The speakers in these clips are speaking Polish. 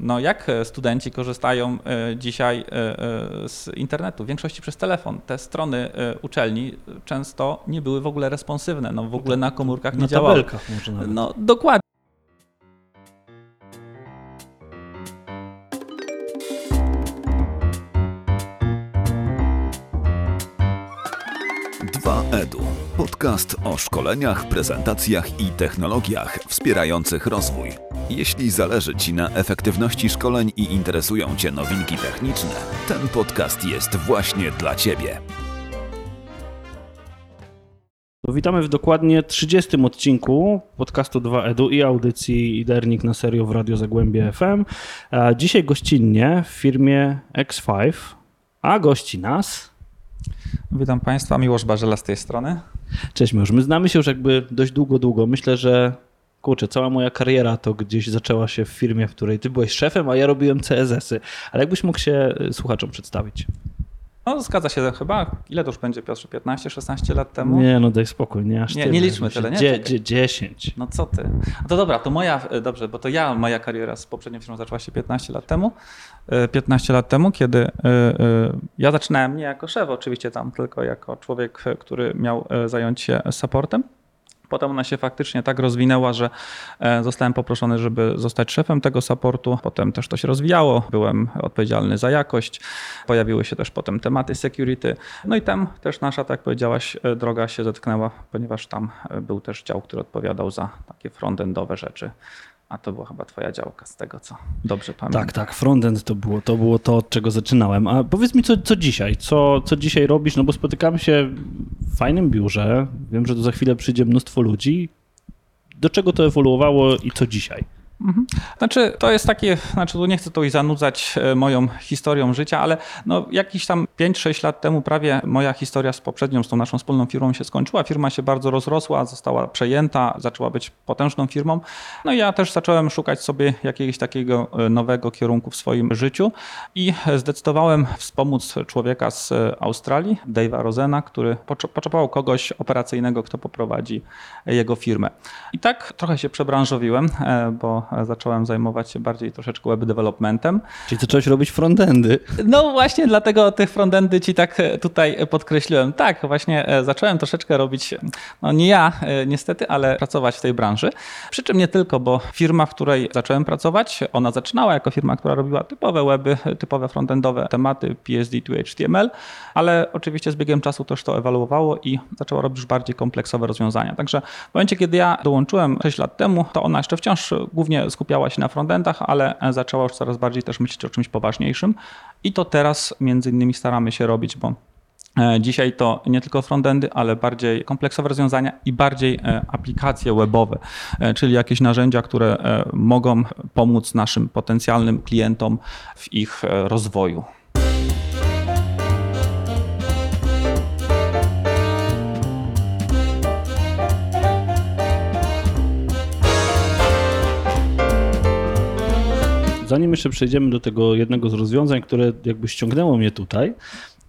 No jak e, studenci korzystają e, dzisiaj e, z internetu? W większości przez telefon. Te strony uczelni często nie były w ogóle responsywne, no w ogóle na komórkach nie Na działały. tabelkach może nawet. No dokładnie. Podcast o szkoleniach, prezentacjach i technologiach wspierających rozwój. Jeśli zależy Ci na efektywności szkoleń i interesują Cię nowinki techniczne, ten podcast jest właśnie dla Ciebie. Witamy w dokładnie 30 odcinku podcastu 2EDU i audycji Idernik na serio w Radio Zagłębie FM. Dzisiaj gościnnie w firmie X5, a gości nas. Witam Państwa, Miłosz Barzela z tej strony. Cześć Miłosz, my znamy się już jakby dość długo, długo. Myślę, że kurczę, cała moja kariera to gdzieś zaczęła się w firmie, w której ty byłeś szefem, a ja robiłem CSS-y. Ale jakbyś mógł się y, słuchaczom przedstawić? No zgadza się chyba, ile to już będzie Piotrze, 15-16 lat temu? Nie, no daj spokój, nie aż Nie, tyle. nie liczmy tyle, nie? Dzie, dzie, 10. No co ty? No to dobra, to moja, e, dobrze, bo to ja, moja kariera z poprzednią firmą zaczęła się 15 lat temu. E, 15 lat temu, kiedy e, e, ja zaczynałem nie jako szef oczywiście tam, tylko jako człowiek, e, który miał e, zająć się supportem. Potem ona się faktycznie tak rozwinęła, że e, zostałem poproszony, żeby zostać szefem tego supportu. Potem też to się rozwijało. Byłem odpowiedzialny za jakość. Pojawiły się też potem tematy security. No i tam też nasza, tak powiedziałaś, e, droga się zetknęła, ponieważ tam e, był też dział, który odpowiadał za takie frontendowe rzeczy. A to była chyba twoja działka, z tego co dobrze pamiętam. Tak, tak, frontend to było, to było to, od czego zaczynałem. A powiedz mi, co, co dzisiaj? Co, co dzisiaj robisz? No bo spotykamy się w fajnym biurze. Wiem, że tu za chwilę przyjdzie mnóstwo ludzi. Do czego to ewoluowało i co dzisiaj? Znaczy, to jest takie, znaczy tu nie chcę tu zanudzać e, moją historią życia, ale no jakiś tam 5-6 lat temu prawie moja historia z poprzednią, z tą naszą wspólną firmą się skończyła. Firma się bardzo rozrosła, została przejęta, zaczęła być potężną firmą. No i ja też zacząłem szukać sobie jakiegoś takiego e, nowego kierunku w swoim życiu i zdecydowałem wspomóc człowieka z e, Australii, Dave'a Rosena, który potrzebował kogoś operacyjnego, kto poprowadzi jego firmę. I tak trochę się przebranżowiłem, bo zacząłem zajmować się bardziej troszeczkę web developmentem. Czyli zacząłeś robić frontendy. No właśnie dlatego tych frontendy ci tak e, tutaj podkreśliłem. Tak, właśnie e, zacząłem troszeczkę robić, no nie ja e, niestety, ale pracować w tej branży. Przy czym nie tylko, bo firma, w której zacząłem pracować, ona zaczynała jako firma, która robiła typowe weby, typowe frontendowe tematy PSD to HTML, ale oczywiście z biegiem czasu też to ewaluowało i zaczęła robić już bardziej kompleksowe rozwiązania. Także w momencie, kiedy ja dołączyłem 6 lat temu, to ona jeszcze wciąż głównie skupiała się na frontendach, ale zaczęła już coraz bardziej też myśleć o czymś poważniejszym i to teraz między innymi staramy się robić, bo e, Dzisiaj to nie tylko frontendy, ale bardziej kompleksowe rozwiązania i bardziej e, aplikacje webowe, e, czyli jakieś narzędzia, które e, mogą pomóc naszym potencjalnym klientom w ich e, rozwoju. Zanim jeszcze przejdziemy do tego jednego z rozwiązań, które jakby ściągnęło mnie tutaj,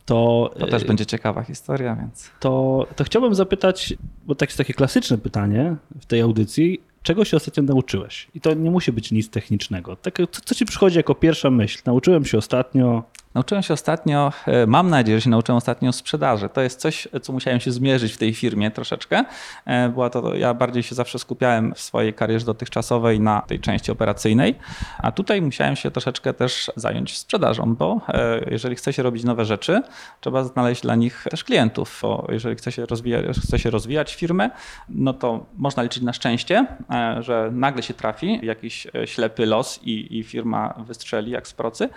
to, To też będzie ciekawa historia, więc. to, to chciałbym zapytać, bo tak jest takie klasyczne pytanie w tej audycji, czego się ostatnio nauczyłeś? I to nie musi być nic technicznego. Tak, co, co ci przychodzi jako pierwsza myśl? Nauczyłem się ostatnio. Nauczyłem się ostatnio, e, mam nadzieję, że się nauczyłem ostatnio sprzedaży. To jest coś, co musiałem się zmierzyć w tej firmie troszeczkę. E, Była to, ja bardziej się zawsze skupiałem w swojej karierze dotychczasowej na tej części operacyjnej, a tutaj musiałem się troszeczkę też zająć sprzedażą, bo e, jeżeli chce się robić nowe rzeczy, trzeba znaleźć dla nich też klientów, bo jeżeli chce się rozwijać, chce się rozwijać firmę, no to można liczyć na szczęście, że nagle się trafi jakiś ślepy los i, i firma wystrzeli jak z procy,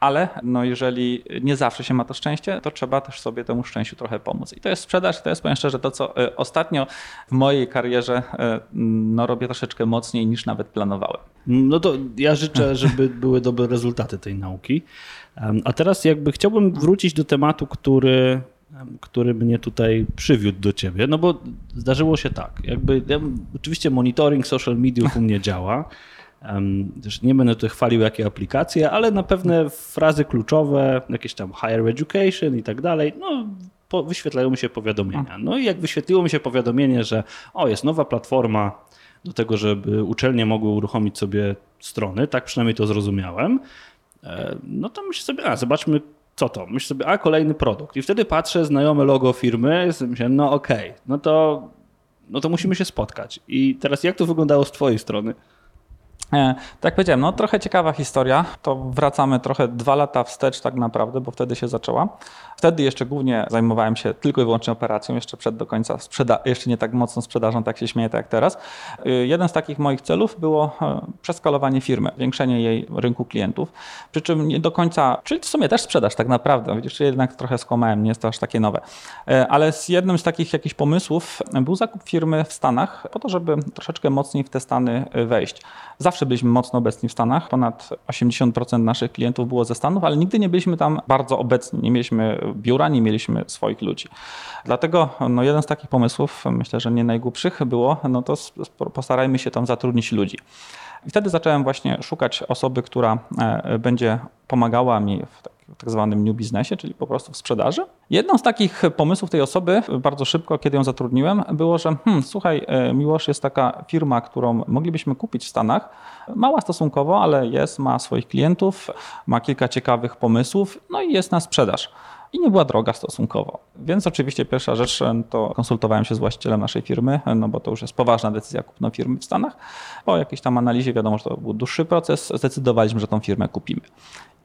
ale no jeżeli nie zawsze się ma to szczęście, to trzeba też sobie temu szczęściu trochę pomóc. I to jest sprzedaż, to jest powiem szczerze to, co e, ostatnio w mojej karierze e, no, robię troszeczkę mocniej niż nawet planowałem. No to ja życzę, żeby były dobre rezultaty tej nauki. A teraz jakby chciałbym wrócić do tematu, który, który mnie tutaj przywiódł do ciebie, no bo zdarzyło się tak, jakby ja, oczywiście monitoring social mediów u mnie działa, Też nie będę tutaj chwalił jakie aplikacje, ale na pewne frazy kluczowe, jakieś tam higher education i tak dalej, no po, wyświetlają mi się powiadomienia. No i jak wyświetliło mi się powiadomienie, że o jest nowa platforma do tego, żeby uczelnie mogły uruchomić sobie strony, tak przynajmniej to zrozumiałem, e, no to myślę sobie, a zobaczmy co to. Myślę sobie, a kolejny produkt. I wtedy patrzę, znajome logo firmy, myślę, no okej, no to no to musimy się spotkać. I teraz jak to wyglądało z twojej strony? E, Tak jak powiedziałem, no trochę ciekawa historia. To wracamy trochę dwa lata wstecz tak naprawdę, bo wtedy się zaczęła. Wtedy jeszcze głównie zajmowałem się tylko i wyłącznie operacją, jeszcze przed do końca sprzeda- jeszcze nie tak mocno sprzedażą, tak się śmieję, tak jak teraz. Y, Jeden z takich moich celów było e, przeskalowanie firmy, zwiększenie jej rynku klientów, przy czym nie do końca, czyli w sumie też sprzedaż tak naprawdę, widzisz, jednak trochę skłamałem, nie jest to aż takie nowe. E, Ale z jednym z takich jakichś pomysłów był zakup firmy w Stanach po to, żeby troszeczkę mocniej w te Stany e, wejść. Zawsze byliśmy mocno obecni w Stanach. Ponad 80% naszych klientów było ze Stanów, ale nigdy nie byliśmy tam bardzo obecni. Nie mieliśmy biura, nie mieliśmy swoich ludzi. Dlatego no, jeden z takich pomysłów, myślę, że nie najgłupszych, było, no to postarajmy się tam zatrudnić ludzi. I wtedy zacząłem właśnie szukać osoby, która e, będzie pomagała mi w w tak zwanym new biznesie, czyli po prostu w sprzedaży. Jedną z takich pomysłów tej osoby, bardzo szybko, kiedy ją zatrudniłem, było, że hmm, słuchaj, e, Miłosz jest taka firma, którą moglibyśmy kupić w Stanach. Mała stosunkowo, ale jest, ma swoich klientów, ma kilka ciekawych pomysłów, no i jest na sprzedaż. I nie była droga stosunkowo. Więc oczywiście pierwsza rzecz e, to konsultowałem się z właścicielem naszej firmy, e, no bo to już jest poważna decyzja kupna firmy w Stanach. Po jakiejś tam analizie wiadomo, że to był dłuższy proces, zdecydowaliśmy, że tą firmę kupimy.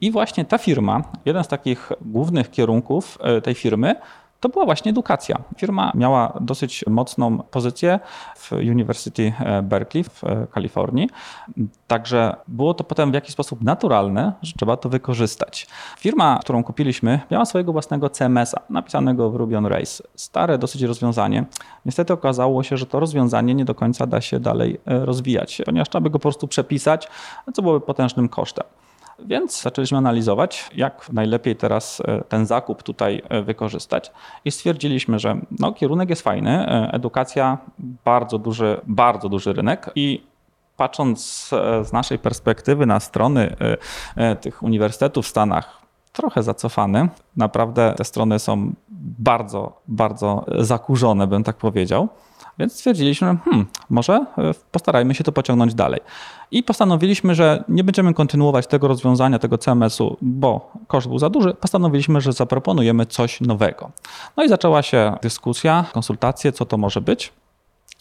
I właśnie ta firma, jeden z takich głównych kierunków e, tej firmy, to była właśnie edukacja. Firma miała dosyć mocną pozycję w University e, Berkeley w e, Kalifornii, także było to potem w jakiś sposób naturalne, że trzeba to wykorzystać. Firma, którą kupiliśmy, miała swojego własnego CMS-a, napisanego w Ruby on Rails. Stare dosyć rozwiązanie. Niestety okazało się, że to rozwiązanie nie do końca da się dalej rozwijać, ponieważ trzeba by go po prostu przepisać, co byłoby potężnym kosztem. Więc zaczęliśmy analizować, jak najlepiej teraz e, ten zakup tutaj e, wykorzystać i stwierdziliśmy, że no, kierunek jest fajny, e, edukacja bardzo duży, bardzo duży rynek i patrząc z naszej perspektywy na strony tych uniwersytetów w Stanach, trochę zacofany. Naprawdę te strony są bardzo, bardzo zakurzone, bym tak powiedział. Więc stwierdziliśmy, hmm, może e, postarajmy się to pociągnąć dalej. I postanowiliśmy, że nie będziemy kontynuować tego rozwiązania, tego CMS-u, bo koszt był za duży. Postanowiliśmy, że zaproponujemy coś nowego. No i zaczęła się dyskusja, konsultacje, co to może być.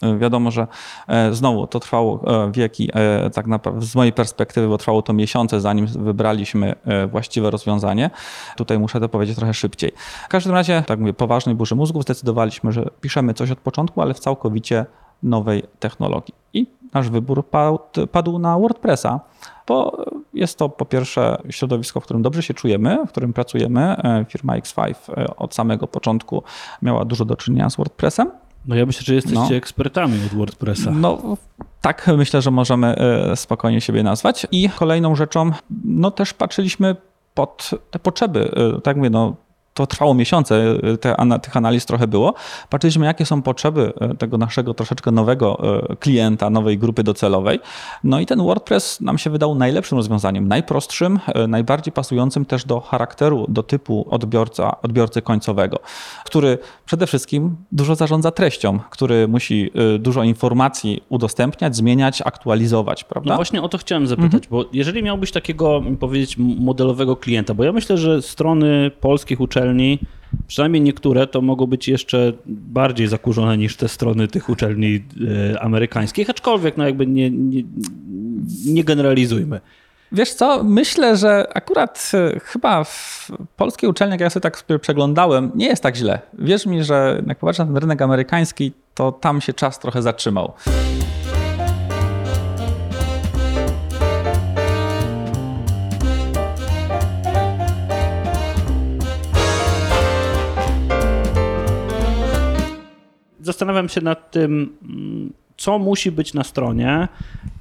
E, Wiadomo, że e, znowu to trwało e, wieki, tak naprawdę z mojej perspektywy, bo trwało to miesiące, zanim wybraliśmy właściwe rozwiązanie. Tutaj muszę to powiedzieć trochę szybciej. W każdym razie, tak mówię, poważnej burzy mózgów zdecydowaliśmy, że piszemy coś od początku, ale w całkowicie nowej technologii. I nasz wybór padł, na WordPressa, bo jest to po pierwsze środowisko, w którym dobrze się czujemy, w którym pracujemy. Firma X5 e, od samego początku miała dużo do czynienia z WordPressem. No ja myślę, że jesteście No. ekspertami od WordPressa. No, tak myślę, że możemy e, spokojnie siebie nazwać. I kolejną rzeczą, no też patrzyliśmy pod te potrzeby. E, Tak mówię, no to trwało miesiące, e, te, tych analiz trochę było. Patrzyliśmy, jakie są potrzeby e, tego naszego troszeczkę nowego e, klienta, nowej grupy docelowej. No i ten WordPress nam się wydał najlepszym rozwiązaniem, najprostszym, najbardziej pasującym też do charakteru, do typu odbiorca, odbiorcy końcowego, który przede wszystkim dużo zarządza treścią, który musi dużo informacji udostępniać, zmieniać, aktualizować, prawda? No właśnie o to chciałem zapytać, bo jeżeli miałbyś takiego, powiedzieć, modelowego klienta, bo ja myślę, że strony polskich uczelni, przynajmniej niektóre, to mogą być jeszcze bardziej zakurzone niż te strony tych uczelni e, amerykańskich, aczkolwiek no jakby nie, nie, nie generalizujmy. Wiesz co, myślę, że akurat e, chyba w polskiej uczelni, jak ja sobie tak przeglądałem, nie jest tak źle. Wierz mi, że jak popatrzę na ten rynek amerykański, to tam się czas trochę zatrzymał. Zastanawiam się nad tym, mm, co musi być na stronie,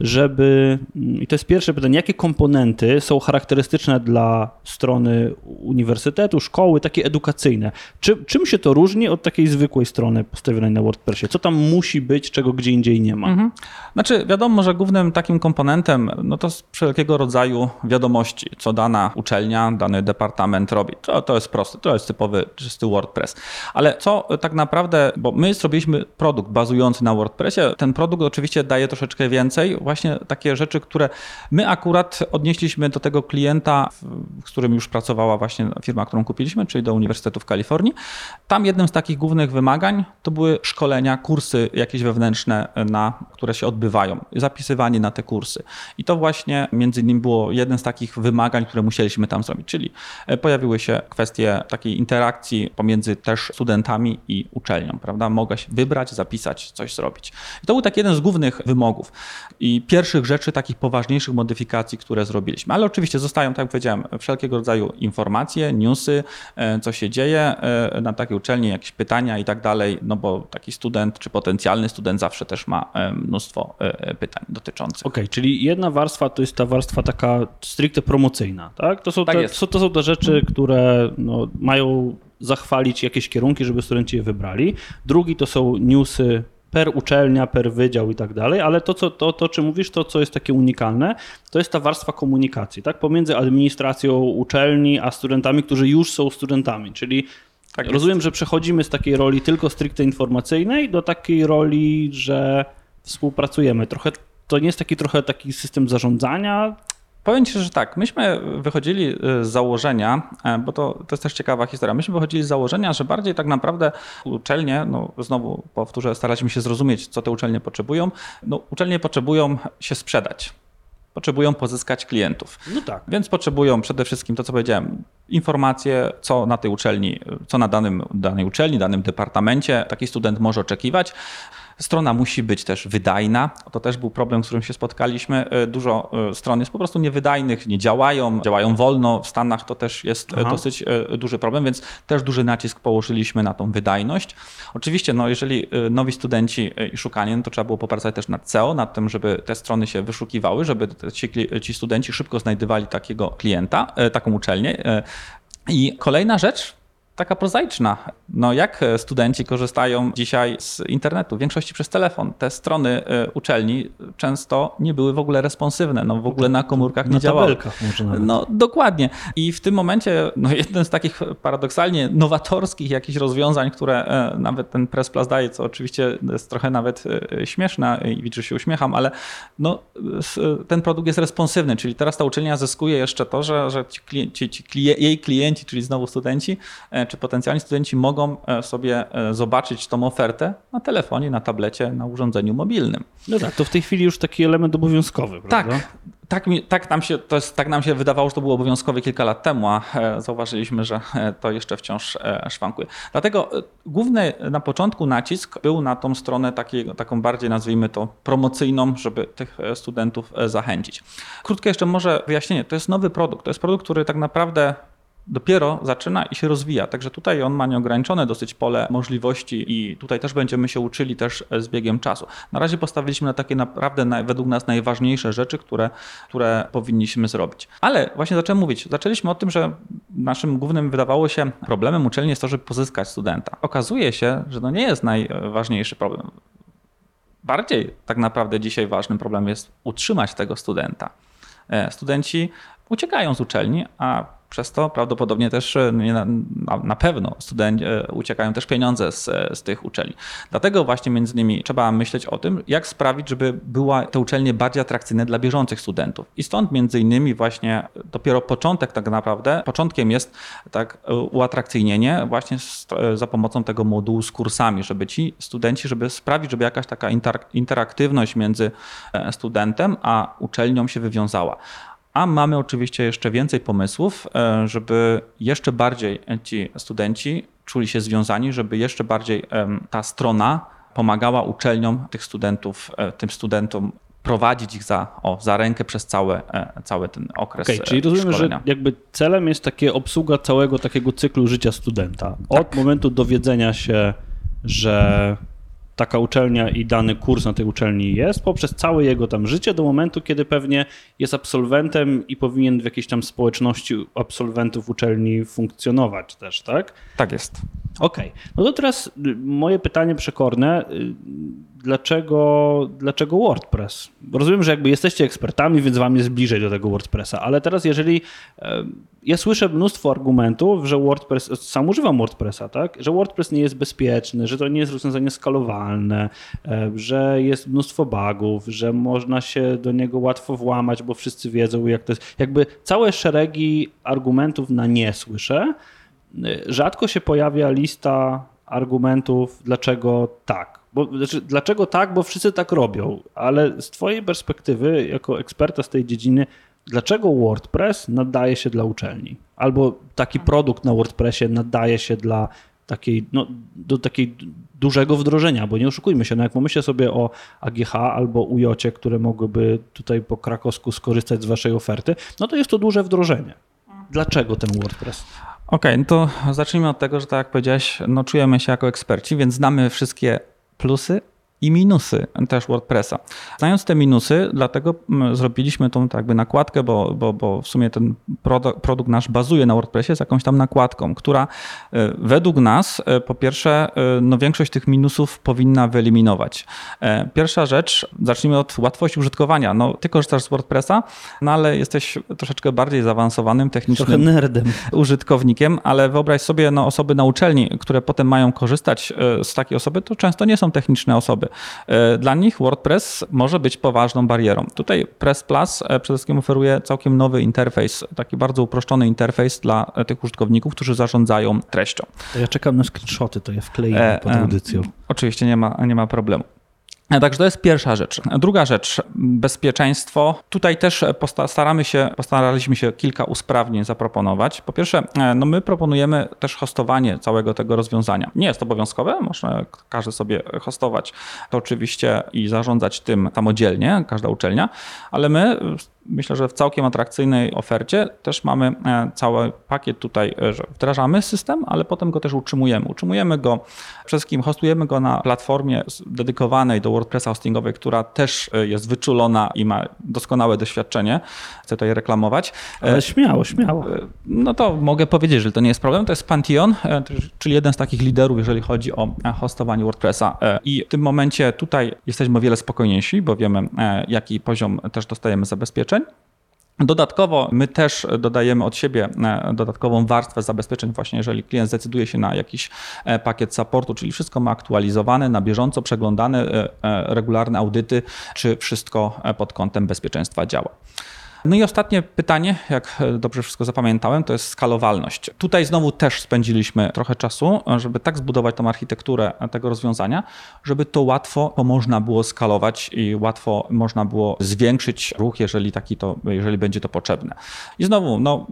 żeby. I to jest pierwsze pytanie, jakie komponenty są charakterystyczne dla strony uniwersytetu, szkoły, takie edukacyjne? Czy, czym się to różni od takiej zwykłej strony postawionej na WordPressie? Co tam musi być, czego gdzie indziej nie ma? Mhm. Znaczy, wiadomo, że głównym takim komponentem no to jest wszelkiego rodzaju wiadomości, co dana uczelnia, dany departament robi. To, to jest proste, to jest typowy, czysty WordPress. Ale co tak naprawdę, bo my zrobiliśmy produkt bazujący na WordPressie, ten produkt oczywiście daje troszeczkę więcej. Właśnie takie rzeczy, które my akurat odnieśliśmy do tego klienta, z którym już pracowała właśnie firma, którą kupiliśmy, czyli do Uniwersytetu w Kalifornii. Tam jednym z takich głównych wymagań to były szkolenia, kursy jakieś wewnętrzne, na, które się odbywają, zapisywanie na te kursy. I to właśnie między innymi było jeden z takich wymagań, które musieliśmy tam zrobić, czyli e, pojawiły się kwestie takiej interakcji pomiędzy też studentami i uczelnią, prawda? Mogę się wybrać, zapisać, coś zrobić. I to był taki jeden z głównych wymogów i pierwszych rzeczy, takich poważniejszych modyfikacji, które zrobiliśmy. Ale oczywiście zostają, tak jak powiedziałem, wszelkiego rodzaju informacje, newsy, e, co się dzieje e, na takiej uczelni, jakieś pytania i tak dalej, no bo taki student czy potencjalny student zawsze też ma e, mnóstwo pytań dotyczących. Okej, czyli jedna warstwa to jest ta warstwa taka stricte promocyjna, tak? To są, Tak te, to, to są te rzeczy, które no, mają zachwalić jakieś kierunki, żeby studenci je wybrali. Drugi to są newsy per uczelnia, per wydział i tak dalej, ale to, co, to, to, czy mówisz, to, co jest takie unikalne, to jest ta warstwa komunikacji, tak? Pomiędzy administracją uczelni, a studentami, którzy już są studentami, czyli Tak rozumiem, że przechodzimy z takiej roli tylko stricte informacyjnej do takiej roli, że współpracujemy. Trochę to nie jest taki trochę taki system zarządzania. Powiem Ci, że tak, myśmy wychodzili y, z założenia, e, bo to, to jest też ciekawa historia, myśmy wychodzili z założenia, że bardziej tak naprawdę uczelnie, no znowu powtórzę, staraliśmy się zrozumieć, co te uczelnie potrzebują. No, uczelnie potrzebują się sprzedać, potrzebują pozyskać klientów. No tak. Więc potrzebują przede wszystkim to, co powiedziałem, informacje, co na tej uczelni, co na danym, danej uczelni, danym departamencie taki student może oczekiwać. Strona musi być też wydajna. To też był problem, z którym się spotkaliśmy. E, Dużo e, stron jest po prostu niewydajnych, nie działają, działają wolno. W Stanach to też jest e, Aha. dosyć duży problem, więc też duży nacisk położyliśmy na tą wydajność. Oczywiście, no, jeżeli nowi studenci i szukanie, no to trzeba było popracować też nad SEO, nad tym, żeby te strony się wyszukiwały, żeby ci, ci studenci szybko znajdowali takiego klienta, taką uczelnię. I kolejna rzecz, taka prozaiczna. No jak e, studenci korzystają dzisiaj z internetu? W większości przez telefon. Te strony e, uczelni często nie były w ogóle responsywne, no w ogóle na komórkach nie Na działały. może nawet. No dokładnie. I w tym momencie no, jeden z takich paradoksalnie nowatorskich jakichś rozwiązań, które e, nawet ten Press Plus daje, co oczywiście jest trochę nawet śmieszne i widzę, że się uśmiecham, ale no, ten produkt jest responsywny, czyli teraz ta uczelnia zyskuje jeszcze to, że, że ci ci klije, jej klienci, czyli znowu studenci, czy potencjalni studenci mogą e, sobie e, zobaczyć tą ofertę na telefonie, na tablecie, na urządzeniu mobilnym. No tak, to w tej chwili już taki element obowiązkowy, Tak, prawda? tak, mi, tak, nam się, to jest, tak nam się wydawało, że to było obowiązkowe kilka lat temu, a e, zauważyliśmy, że to jeszcze wciąż szwankuje. Dlatego główny na początku nacisk był na tą stronę takiego, taką bardziej nazwijmy to promocyjną, żeby tych studentów zachęcić. Krótkie jeszcze może wyjaśnienie. To jest nowy produkt. To jest produkt, który tak naprawdę dopiero zaczyna i się rozwija. Także tutaj on ma nieograniczone dosyć pole możliwości i tutaj też będziemy się uczyli też z biegiem czasu. Na razie postawiliśmy na takie naprawdę według nas najważniejsze rzeczy, które, które powinniśmy zrobić. Ale właśnie zacząłem mówić, zaczęliśmy o tym, że naszym głównym wydawało się problemem uczelni jest to, żeby pozyskać studenta. Okazuje się, że to nie jest najważniejszy problem. Bardziej tak naprawdę dzisiaj ważnym problemem jest utrzymać tego studenta. E, Studenci uciekają z uczelni, a przez to prawdopodobnie też e, na, pewno studenci e, uciekają też pieniądze z, e, z tych uczelni. Dlatego właśnie między innymi trzeba myśleć o tym, jak sprawić, żeby była te uczelnie bardziej atrakcyjne dla bieżących studentów. I stąd między innymi właśnie dopiero początek tak naprawdę, początkiem jest tak uatrakcyjnienie właśnie z, za pomocą tego modułu z kursami, żeby ci studenci, żeby sprawić, żeby jakaś taka inter, interaktywność między studentem a uczelnią się wywiązała. A mamy oczywiście jeszcze więcej pomysłów, e, żeby jeszcze bardziej ci studenci czuli się związani, żeby jeszcze bardziej em, ta strona pomagała uczelniom tych studentów, e, tym studentom prowadzić ich za, o, za rękę przez całe, e, cały ten okres e, czyli rozumiem, szkolenia. że jakby celem jest takie obsługa całego takiego cyklu życia studenta. Od Tak. momentu dowiedzenia się, że taka uczelnia i dany kurs na tej uczelni jest, poprzez całe jego tam życie do momentu, kiedy pewnie jest absolwentem i powinien w jakiejś tam społeczności absolwentów uczelni funkcjonować też, tak? Tak jest. Okej, no to teraz y, moje pytanie przekorne. y, dlaczego, dlaczego WordPress? Rozumiem, że jakby jesteście ekspertami, więc wam jest bliżej do tego WordPressa, ale teraz jeżeli e, ja słyszę mnóstwo argumentów, że WordPress, sam używam WordPressa, tak? Że WordPress nie jest bezpieczny, że to nie jest rozwiązanie skalowalne, że jest mnóstwo bugów, że można się do niego łatwo włamać, bo wszyscy wiedzą jak to jest. Jakby całe szeregi argumentów na nie słyszę. Rzadko się pojawia lista argumentów, dlaczego tak. Bo, znaczy, dlaczego tak, bo wszyscy tak robią, ale z Twojej perspektywy, jako eksperta z tej dziedziny, dlaczego WordPress nadaje się dla uczelni? Albo taki produkt na WordPressie nadaje się dla takiej, no, do takiej dużego wdrożenia, bo nie oszukujmy się, no jak pomyślę sobie o AGH albo UJ, które mogłyby tutaj po krakowsku skorzystać z Waszej oferty, no to jest to duże wdrożenie. Dlaczego ten WordPress? Okej, no to zacznijmy od tego, że tak jak powiedziałeś, no czujemy się jako eksperci, więc znamy wszystkie plusy i minusy też WordPressa. Znając te minusy, dlatego mm, zrobiliśmy tą tak jakby nakładkę, bo, bo, bo w sumie ten produ- produkt nasz bazuje na WordPressie z jakąś tam nakładką, która y, według nas y, po pierwsze y, no większość tych minusów powinna wyeliminować. E, Pierwsza rzecz, zacznijmy od łatwości użytkowania. No, ty korzystasz z WordPressa, no ale jesteś troszeczkę bardziej zaawansowanym Trochę technicznym nerdem. użytkownikiem, ale wyobraź sobie no, osoby na uczelni, które potem mają korzystać e, z takiej osoby, to często nie są techniczne osoby. E, Dla nich WordPress może być poważną barierą. Tutaj Press Plus e, przede wszystkim oferuje całkiem nowy interfejs, taki bardzo uproszczony interfejs dla e, tych użytkowników, którzy zarządzają treścią. To ja czekam na screenshoty, to je wkleję pod audycją. Oczywiście nie ma, nie ma problemu. Także to jest pierwsza rzecz. Druga rzecz, bezpieczeństwo. Tutaj też posta- staramy się, postaraliśmy się kilka usprawnień zaproponować. Po pierwsze, e, no my proponujemy też hostowanie całego tego rozwiązania. Nie jest obowiązkowe, można każdy sobie hostować to oczywiście i zarządzać tym samodzielnie, każda uczelnia, ale my myślę, że w całkiem atrakcyjnej ofercie też mamy e, cały pakiet tutaj, e, że wdrażamy system, ale potem go też utrzymujemy. Utrzymujemy go, przede wszystkim hostujemy go na platformie dedykowanej do WordPressa hostingowej, która też e, jest wyczulona i ma doskonałe doświadczenie. Chcę tutaj reklamować. Ale śmiało, śmiało. no to mogę powiedzieć, że to nie jest problem. To jest Pantheon, czyli jeden z takich liderów, jeżeli chodzi o hostowanie WordPressa. I w tym momencie tutaj jesteśmy o wiele spokojniejsi, bo wiemy, jaki poziom też dostajemy zabezpieczeń. Dodatkowo my też dodajemy od siebie e, dodatkową warstwę zabezpieczeń, właśnie jeżeli klient zdecyduje się na jakiś e, pakiet supportu, czyli wszystko ma aktualizowane, na bieżąco przeglądane, e, regularne audyty, czy wszystko pod kątem bezpieczeństwa działa. No i ostatnie pytanie, jak e, dobrze wszystko zapamiętałem, to jest skalowalność. Tutaj znowu też spędziliśmy trochę czasu, żeby tak zbudować tą architekturę tego rozwiązania, żeby to łatwo można było skalować i łatwo można było zwiększyć ruch, jeżeli taki to, jeżeli będzie to potrzebne. I znowu, no,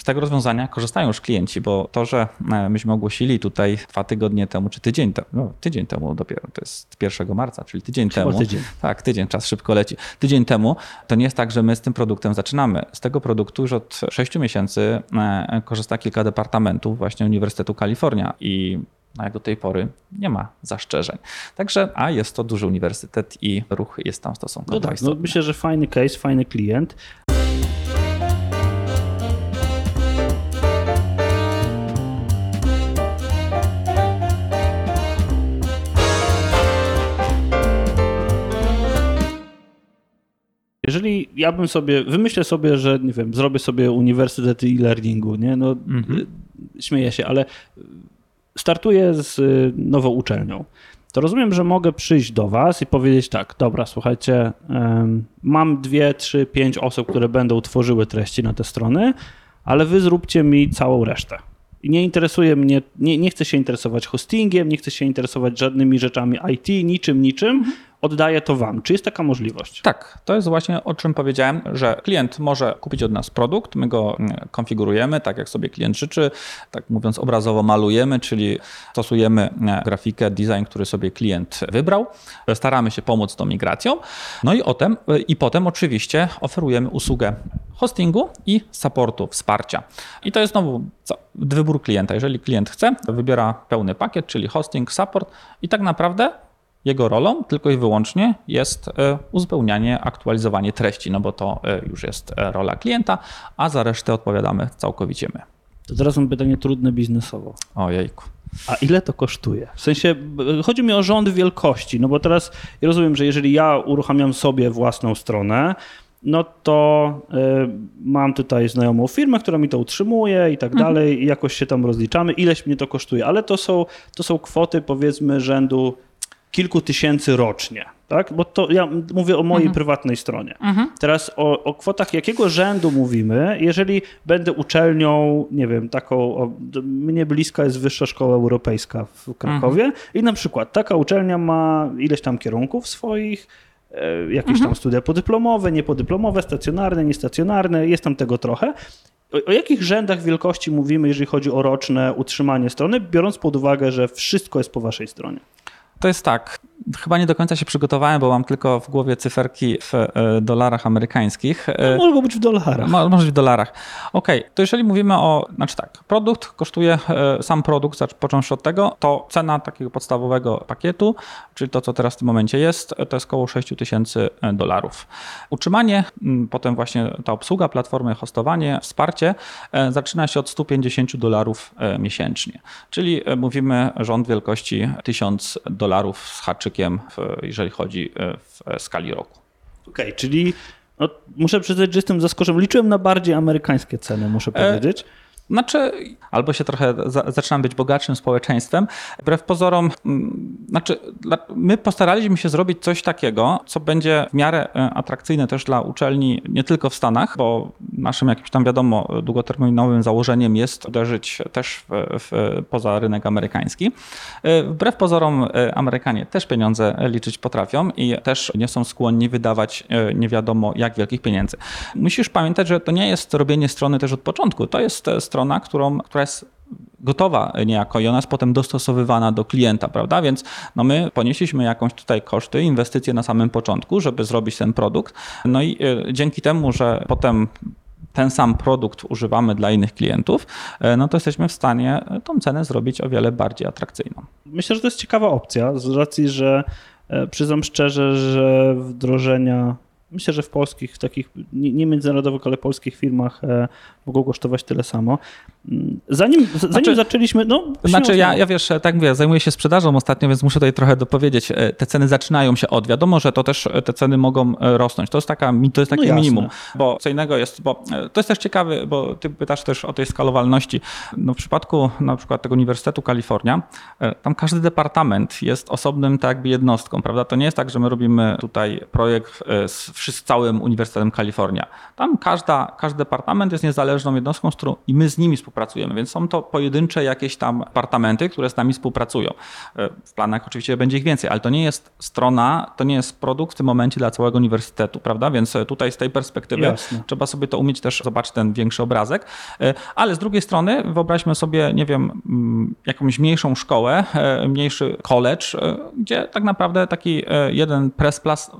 z tego rozwiązania korzystają już klienci, bo to, że e, myśmy ogłosili tutaj dwa tygodnie temu, czy tydzień temu, no, tydzień temu dopiero, to jest 1 marca, czyli tydzień Chyba temu. tydzień. Tak, tydzień, czas szybko leci. Tydzień temu to nie jest tak, że my z tym produktem zaczynamy. Z tego produktu już od 6 miesięcy e, korzysta kilka departamentów właśnie Uniwersytetu Kalifornia i no jak do tej pory nie ma zastrzeżeń. Także, a jest to duży uniwersytet i ruch jest tam stosunkowo No tak, no myślę, że fajny case, fajny klient. Jeżeli ja bym sobie, wymyślę sobie, że nie wiem, zrobię sobie uniwersytet e-learningu, nie? No, Mhm. y, śmieję się, ale startuję z y, nową uczelnią. To rozumiem, że mogę przyjść do Was i powiedzieć tak, dobra, słuchajcie, mam dwie, trzy, pięć osób, które będą tworzyły treści na te strony, ale Wy zróbcie mi całą resztę. Nie interesuje mnie, nie, nie chcę się interesować hostingiem, nie chcę się interesować żadnymi rzeczami IT, niczym, niczym. Oddaję to Wam. Czy jest taka możliwość? Tak, to jest właśnie o czym powiedziałem, że klient może kupić od nas produkt, my go mm, konfigurujemy tak, jak sobie klient życzy, tak mówiąc obrazowo malujemy, czyli stosujemy e, grafikę, design, który sobie klient wybrał, staramy się pomóc tą migracją, no i, potem, i potem oczywiście oferujemy usługę hostingu i supportu, wsparcia. I to jest znowu wybór klienta. Jeżeli klient chce, wybiera pełny pakiet, czyli hosting, support i tak naprawdę jego rolą tylko i wyłącznie jest e, uzupełnianie, aktualizowanie treści, no bo to e, już jest e, rola klienta, a za resztę odpowiadamy całkowicie my. To teraz mam pytanie trudne biznesowo. Ojejku. A ile to kosztuje? W sensie, chodzi mi o rząd wielkości, no bo teraz ja rozumiem, że jeżeli ja uruchamiam sobie własną stronę, no to y, mam tutaj znajomą firmę, która mi to utrzymuje i tak dalej, i jakoś się tam rozliczamy, ileś mnie to kosztuje, ale to są, to są kwoty powiedzmy rzędu kilku tysięcy rocznie, tak? Bo to ja mówię o mojej prywatnej stronie. Teraz o, o kwotach jakiego rzędu mówimy, jeżeli będę uczelnią, nie wiem, taką, o, mnie bliska jest Wyższa Szkoła Europejska w Krakowie i na przykład taka uczelnia ma ileś tam kierunków swoich, e, jakieś tam studia podyplomowe, niepodyplomowe, stacjonarne, niestacjonarne, jest tam tego trochę. O, o jakich rzędach wielkości mówimy, jeżeli chodzi o roczne utrzymanie strony, biorąc pod uwagę, że wszystko jest po waszej stronie? To jest tak. Chyba nie do końca się przygotowałem, bo mam tylko w głowie cyferki w e, dolarach amerykańskich. E, Mogą być w dolarach. Mo- Może w dolarach. Okej, to jeżeli mówimy o, znaczy tak, produkt kosztuje, e, sam produkt, począwszy od tego, to cena takiego podstawowego pakietu, czyli to, co teraz w tym momencie jest, to jest około 6 tysięcy dolarów. Utrzymanie, potem właśnie ta obsługa platformy, hostowanie, wsparcie zaczyna się od 150 dolarów miesięcznie. Czyli mówimy rząd wielkości 1000 dolarów z haczykiem, jeżeli chodzi e, w e, skali roku. Okej, czyli no, muszę przyznać, że jestem zaskoczony. Liczyłem na bardziej amerykańskie ceny, muszę E, powiedzieć. Znaczy, albo się trochę za, zaczynam być bogatszym społeczeństwem. Wbrew pozorom, mm, znaczy, my postaraliśmy się zrobić coś takiego, co będzie w miarę e, atrakcyjne też dla uczelni, nie tylko w Stanach, bo naszym jakimś tam wiadomo długoterminowym założeniem jest uderzyć też w, w, poza rynek amerykański. E, Wbrew pozorom, e, Amerykanie też pieniądze liczyć potrafią i też nie są skłonni wydawać nie wiadomo jak wielkich pieniędzy. Musisz pamiętać, że to nie jest robienie strony też od początku. To jest e, strona, którą, która jest gotowa niejako i ona jest potem dostosowywana do klienta, prawda? Więc no my ponieśliśmy jakąś tutaj koszty, inwestycje na samym początku, żeby zrobić ten produkt. No i e, dzięki temu, że potem ten sam produkt używamy dla innych klientów, e, no to jesteśmy w stanie tą cenę zrobić o wiele bardziej atrakcyjną. Myślę, że to jest ciekawa opcja, z racji, że e, przyznam szczerze, że wdrożenia, myślę, że w polskich, w takich nie, nie międzynarodowych, ale polskich firmach e, mogą kosztować tyle samo. Mm, Zanim, zanim Znaczy- zaczęliśmy, no... Znaczy ja, ja wiesz, tak mówię, zajmuję się sprzedażą ostatnio, więc muszę tutaj trochę dopowiedzieć. E, Te ceny zaczynają się od, wiadomo, że to też e, te ceny mogą e, rosnąć. To jest, taka, to jest takie No minimum, bo co innego jest, bo e, to jest też ciekawe, bo ty pytasz też o tej skalowalności. No w przypadku na przykład tego Uniwersytetu Kalifornia, e, tam każdy departament jest osobnym tak jakby jednostką, prawda? To nie jest tak, że my robimy tutaj projekt e, z wszy- całym Uniwersytetem Kalifornia. Tam każda, każdy departament jest niezależną jednostką, z którą i my z nimi współpracujemy, więc są to pojedyncze jakieś tam departamenty, które z nami współpracują. E, W planach oczywiście będzie ich więcej, ale to nie jest strona, to nie jest produkt w tym momencie dla całego uniwersytetu, prawda? Więc e, tutaj z tej perspektywy Jasne. trzeba sobie to umieć też zobaczyć ten większy obrazek. E, Ale z drugiej strony wyobraźmy sobie, nie wiem, mm, jakąś mniejszą szkołę, mniejszy college, gdzie tak naprawdę taki jeden press plus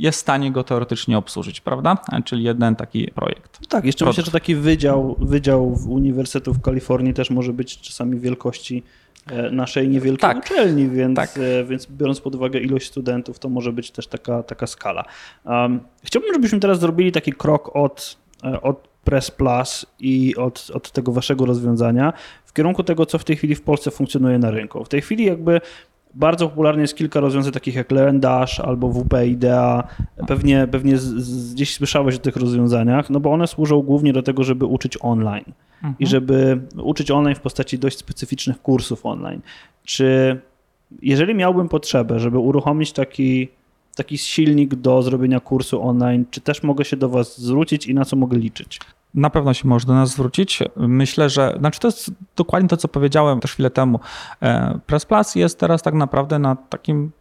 jest w stanie go teoretycznie obsłużyć, prawda? Czyli jeden taki projekt. Tak, jeszcze produkt. myślę, że taki wydział, wydział w Uniwersytetu w Kalifornii też może być czasami wielkości e, naszej niewielkiej Tak. uczelni, więc, Tak. e, więc biorąc pod uwagę ilość studentów, to może być też taka, taka skala. Um, chciałbym, żebyśmy teraz zrobili taki krok od, e, od Press Plus i od, od tego waszego rozwiązania w kierunku tego, co w tej chwili w Polsce funkcjonuje na rynku. W tej chwili jakby bardzo popularne jest kilka rozwiązań takich jak LearnDash albo WP Idea. Pewnie, pewnie z, z, gdzieś słyszałeś o tych rozwiązaniach, no bo one służą głównie do tego, żeby uczyć online i żeby uczyć online w postaci dość specyficznych kursów online. Czy jeżeli miałbym potrzebę, żeby uruchomić taki, taki silnik do zrobienia kursu online, czy też mogę się do Was zwrócić i na co mogę liczyć? Na pewno się może do nas zwrócić. Myślę, że znaczy to jest dokładnie to, co powiedziałem też chwilę temu. E, Press Plus jest teraz tak naprawdę na takim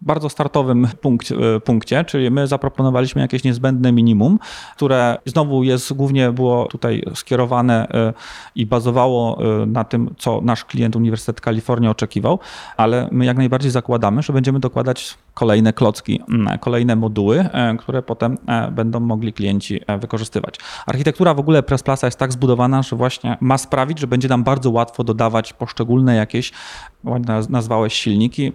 bardzo startowym punkcie, punkcie, czyli my zaproponowaliśmy jakieś niezbędne minimum, które znowu jest głównie było tutaj skierowane e, i bazowało e, na tym, co nasz klient Uniwersytet Kalifornia oczekiwał, ale my jak najbardziej zakładamy, że będziemy dokładać kolejne klocki, mm, kolejne moduły, e, które potem e, będą mogli klienci e, wykorzystywać. Architektura w ogóle Press Plusa jest tak zbudowana, że właśnie ma sprawić, że będzie nam bardzo łatwo dodawać poszczególne jakieś, nazwałeś silniki,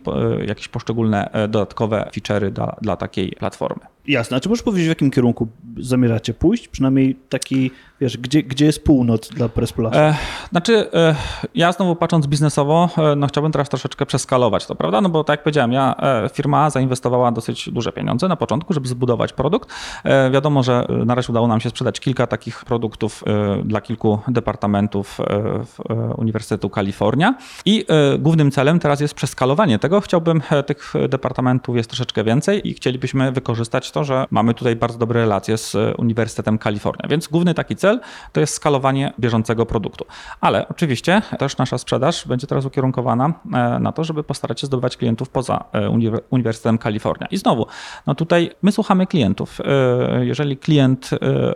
jakieś poszczególne dodatkowe feature'y dla, dla takiej platformy. Jasne, a czy możesz powiedzieć, w jakim kierunku zamierzacie pójść? Przynajmniej taki, wiesz, gdzie, gdzie jest północ dla Pressplash? E, znaczy, e, ja znowu patrząc biznesowo, e, no chciałbym teraz troszeczkę przeskalować to, prawda? No bo tak jak powiedziałem, ja, e, firma zainwestowała dosyć duże pieniądze na początku, żeby zbudować produkt. E, wiadomo, że e, na razie udało nam się sprzedać kilka takich produktów dla kilku departamentów w Uniwersytetu Kalifornia i głównym celem teraz jest przeskalowanie tego. Chciałbym, tych departamentów jest troszeczkę więcej i chcielibyśmy wykorzystać to, że mamy tutaj bardzo dobre relacje z e, Uniwersytetem Kalifornia, więc główny taki cel to jest skalowanie bieżącego produktu. Ale oczywiście też nasza sprzedaż będzie teraz ukierunkowana e, na to, żeby postarać się zdobywać klientów poza e, Uniwer- Uniwersytetem Kalifornia. I znowu, no tutaj my słuchamy klientów. Jeżeli klient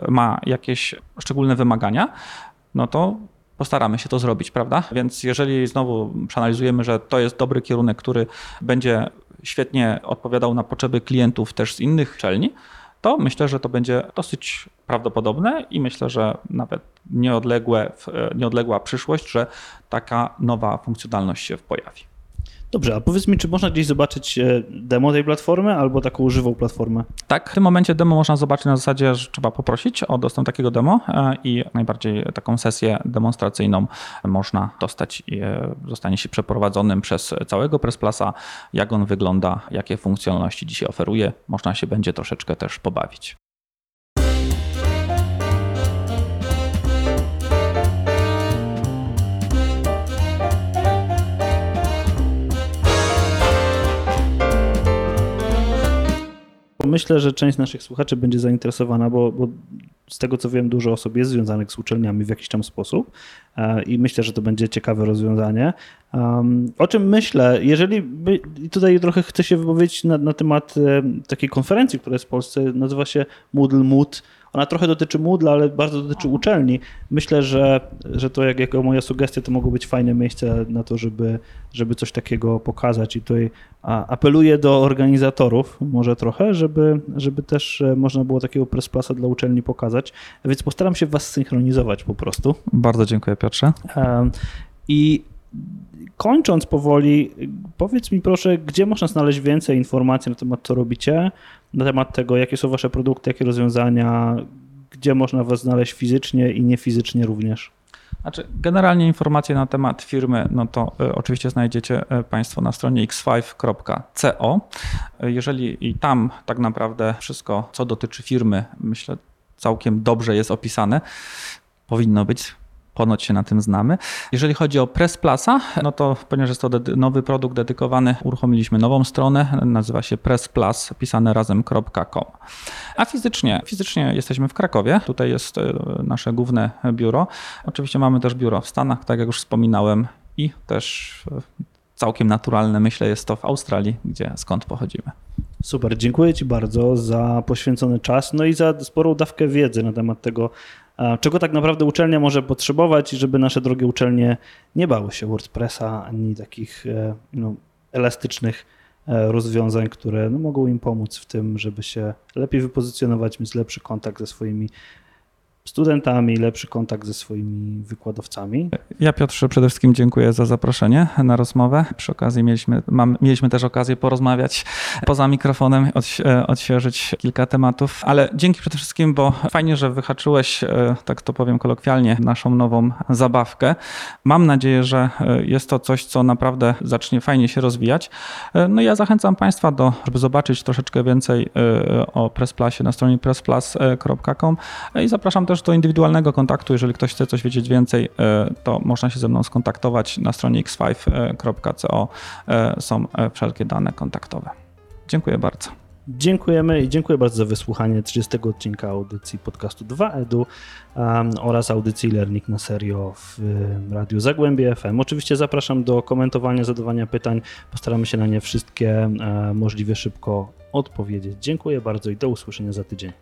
ma jakieś szczególne wymagania, no to postaramy się to zrobić, prawda? Więc jeżeli znowu przeanalizujemy, że to jest dobry kierunek, który będzie świetnie odpowiadał na potrzeby klientów też z innych uczelni, to myślę, że to będzie dosyć prawdopodobne i myślę, że nawet nieodległe, nieodległa przyszłość, że taka nowa funkcjonalność się pojawi. Dobrze, a powiedz mi, czy można gdzieś zobaczyć e, demo tej platformy albo taką żywą platformę? Tak, w tym momencie demo można zobaczyć na zasadzie, że trzeba poprosić o dostęp takiego demo e, i najbardziej taką sesję demonstracyjną można dostać i e, zostanie się przeprowadzonym przez całego Pressplasa, jak on wygląda, jakie funkcjonalności dzisiaj oferuje. Można się będzie troszeczkę też pobawić. Myślę, że część naszych słuchaczy będzie zainteresowana, bo, bo z tego co wiem, dużo osób jest związanych z uczelniami w jakiś tam sposób e, i myślę, że to będzie ciekawe rozwiązanie. Um, o czym myślę, jeżeli by, i tutaj trochę chcę się wypowiedzieć na, na temat e, takiej konferencji, która jest w Polsce, nazywa się Moodle Mood. Ona trochę dotyczy Moodle, ale bardzo dotyczy uczelni. Myślę, że, że to jak, jako moja sugestia, to mogło być fajne miejsce na to, żeby, żeby coś takiego pokazać i tutaj apeluję do organizatorów może trochę, żeby, żeby też e, można było takiego pressplasa dla uczelni pokazać, więc postaram się was synchronizować po prostu. Bardzo dziękuję Piotrze. Em, I kończąc powoli, powiedz mi proszę, gdzie można znaleźć więcej informacji na temat, co robicie, na temat tego, jakie są wasze produkty, jakie rozwiązania, gdzie można was znaleźć fizycznie i niefizycznie również. Znaczy, generalnie informacje na temat firmy, no to y, oczywiście znajdziecie y, Państwo na stronie x5.co. Y, Jeżeli i tam tak naprawdę wszystko, co dotyczy firmy, myślę, całkiem dobrze jest opisane, powinno być. Ponoć się na tym znamy. Jeżeli chodzi o Pressplasa, no to ponieważ jest to nowy produkt dedykowany, uruchomiliśmy nową stronę, nazywa się pressplus, pisane razem.com. A fizycznie, fizycznie jesteśmy w Krakowie, tutaj jest e, nasze główne biuro. Oczywiście mamy też biuro w Stanach, tak jak już wspominałem, i też e, całkiem naturalne, myślę, jest to w Australii, gdzie skąd pochodzimy. Super, dziękuję Ci bardzo za poświęcony czas, no i za sporą dawkę wiedzy na temat tego, czego tak naprawdę uczelnia może potrzebować, żeby nasze drogie uczelnie nie bały się WordPressa ani takich e, no, elastycznych e, rozwiązań, które no, mogą im pomóc w tym, żeby się lepiej wypozycjonować, mieć lepszy kontakt ze swoimi studentami, lepszy kontakt ze swoimi wykładowcami. Ja Piotrze przede wszystkim dziękuję za zaproszenie na rozmowę. Przy okazji mieliśmy, mam, mieliśmy też okazję porozmawiać poza mikrofonem, odś, e, odświeżyć kilka tematów, ale dzięki przede wszystkim, bo fajnie, że wyhaczyłeś, e, tak to powiem kolokwialnie, naszą nową zabawkę. Mam nadzieję, że e, jest to coś, co naprawdę zacznie fajnie się rozwijać. No ja zachęcam Państwa do, żeby zobaczyć troszeczkę więcej o Pressplasie na stronie pressplus.com i zapraszam też do indywidualnego kontaktu. Jeżeli ktoś chce coś wiedzieć więcej, e, to można się ze mną skontaktować na stronie x5.co. e, Są e, wszelkie dane kontaktowe. Dziękuję bardzo. Dziękujemy i dziękuję bardzo za wysłuchanie 30 odcinka audycji podcastu 2EDU um, oraz audycji Learning na serio w um, Radiu Zagłębie FM. Oczywiście zapraszam do komentowania, zadawania pytań. Postaramy się na nie wszystkie um, możliwie szybko odpowiedzieć. Dziękuję bardzo i do usłyszenia za tydzień.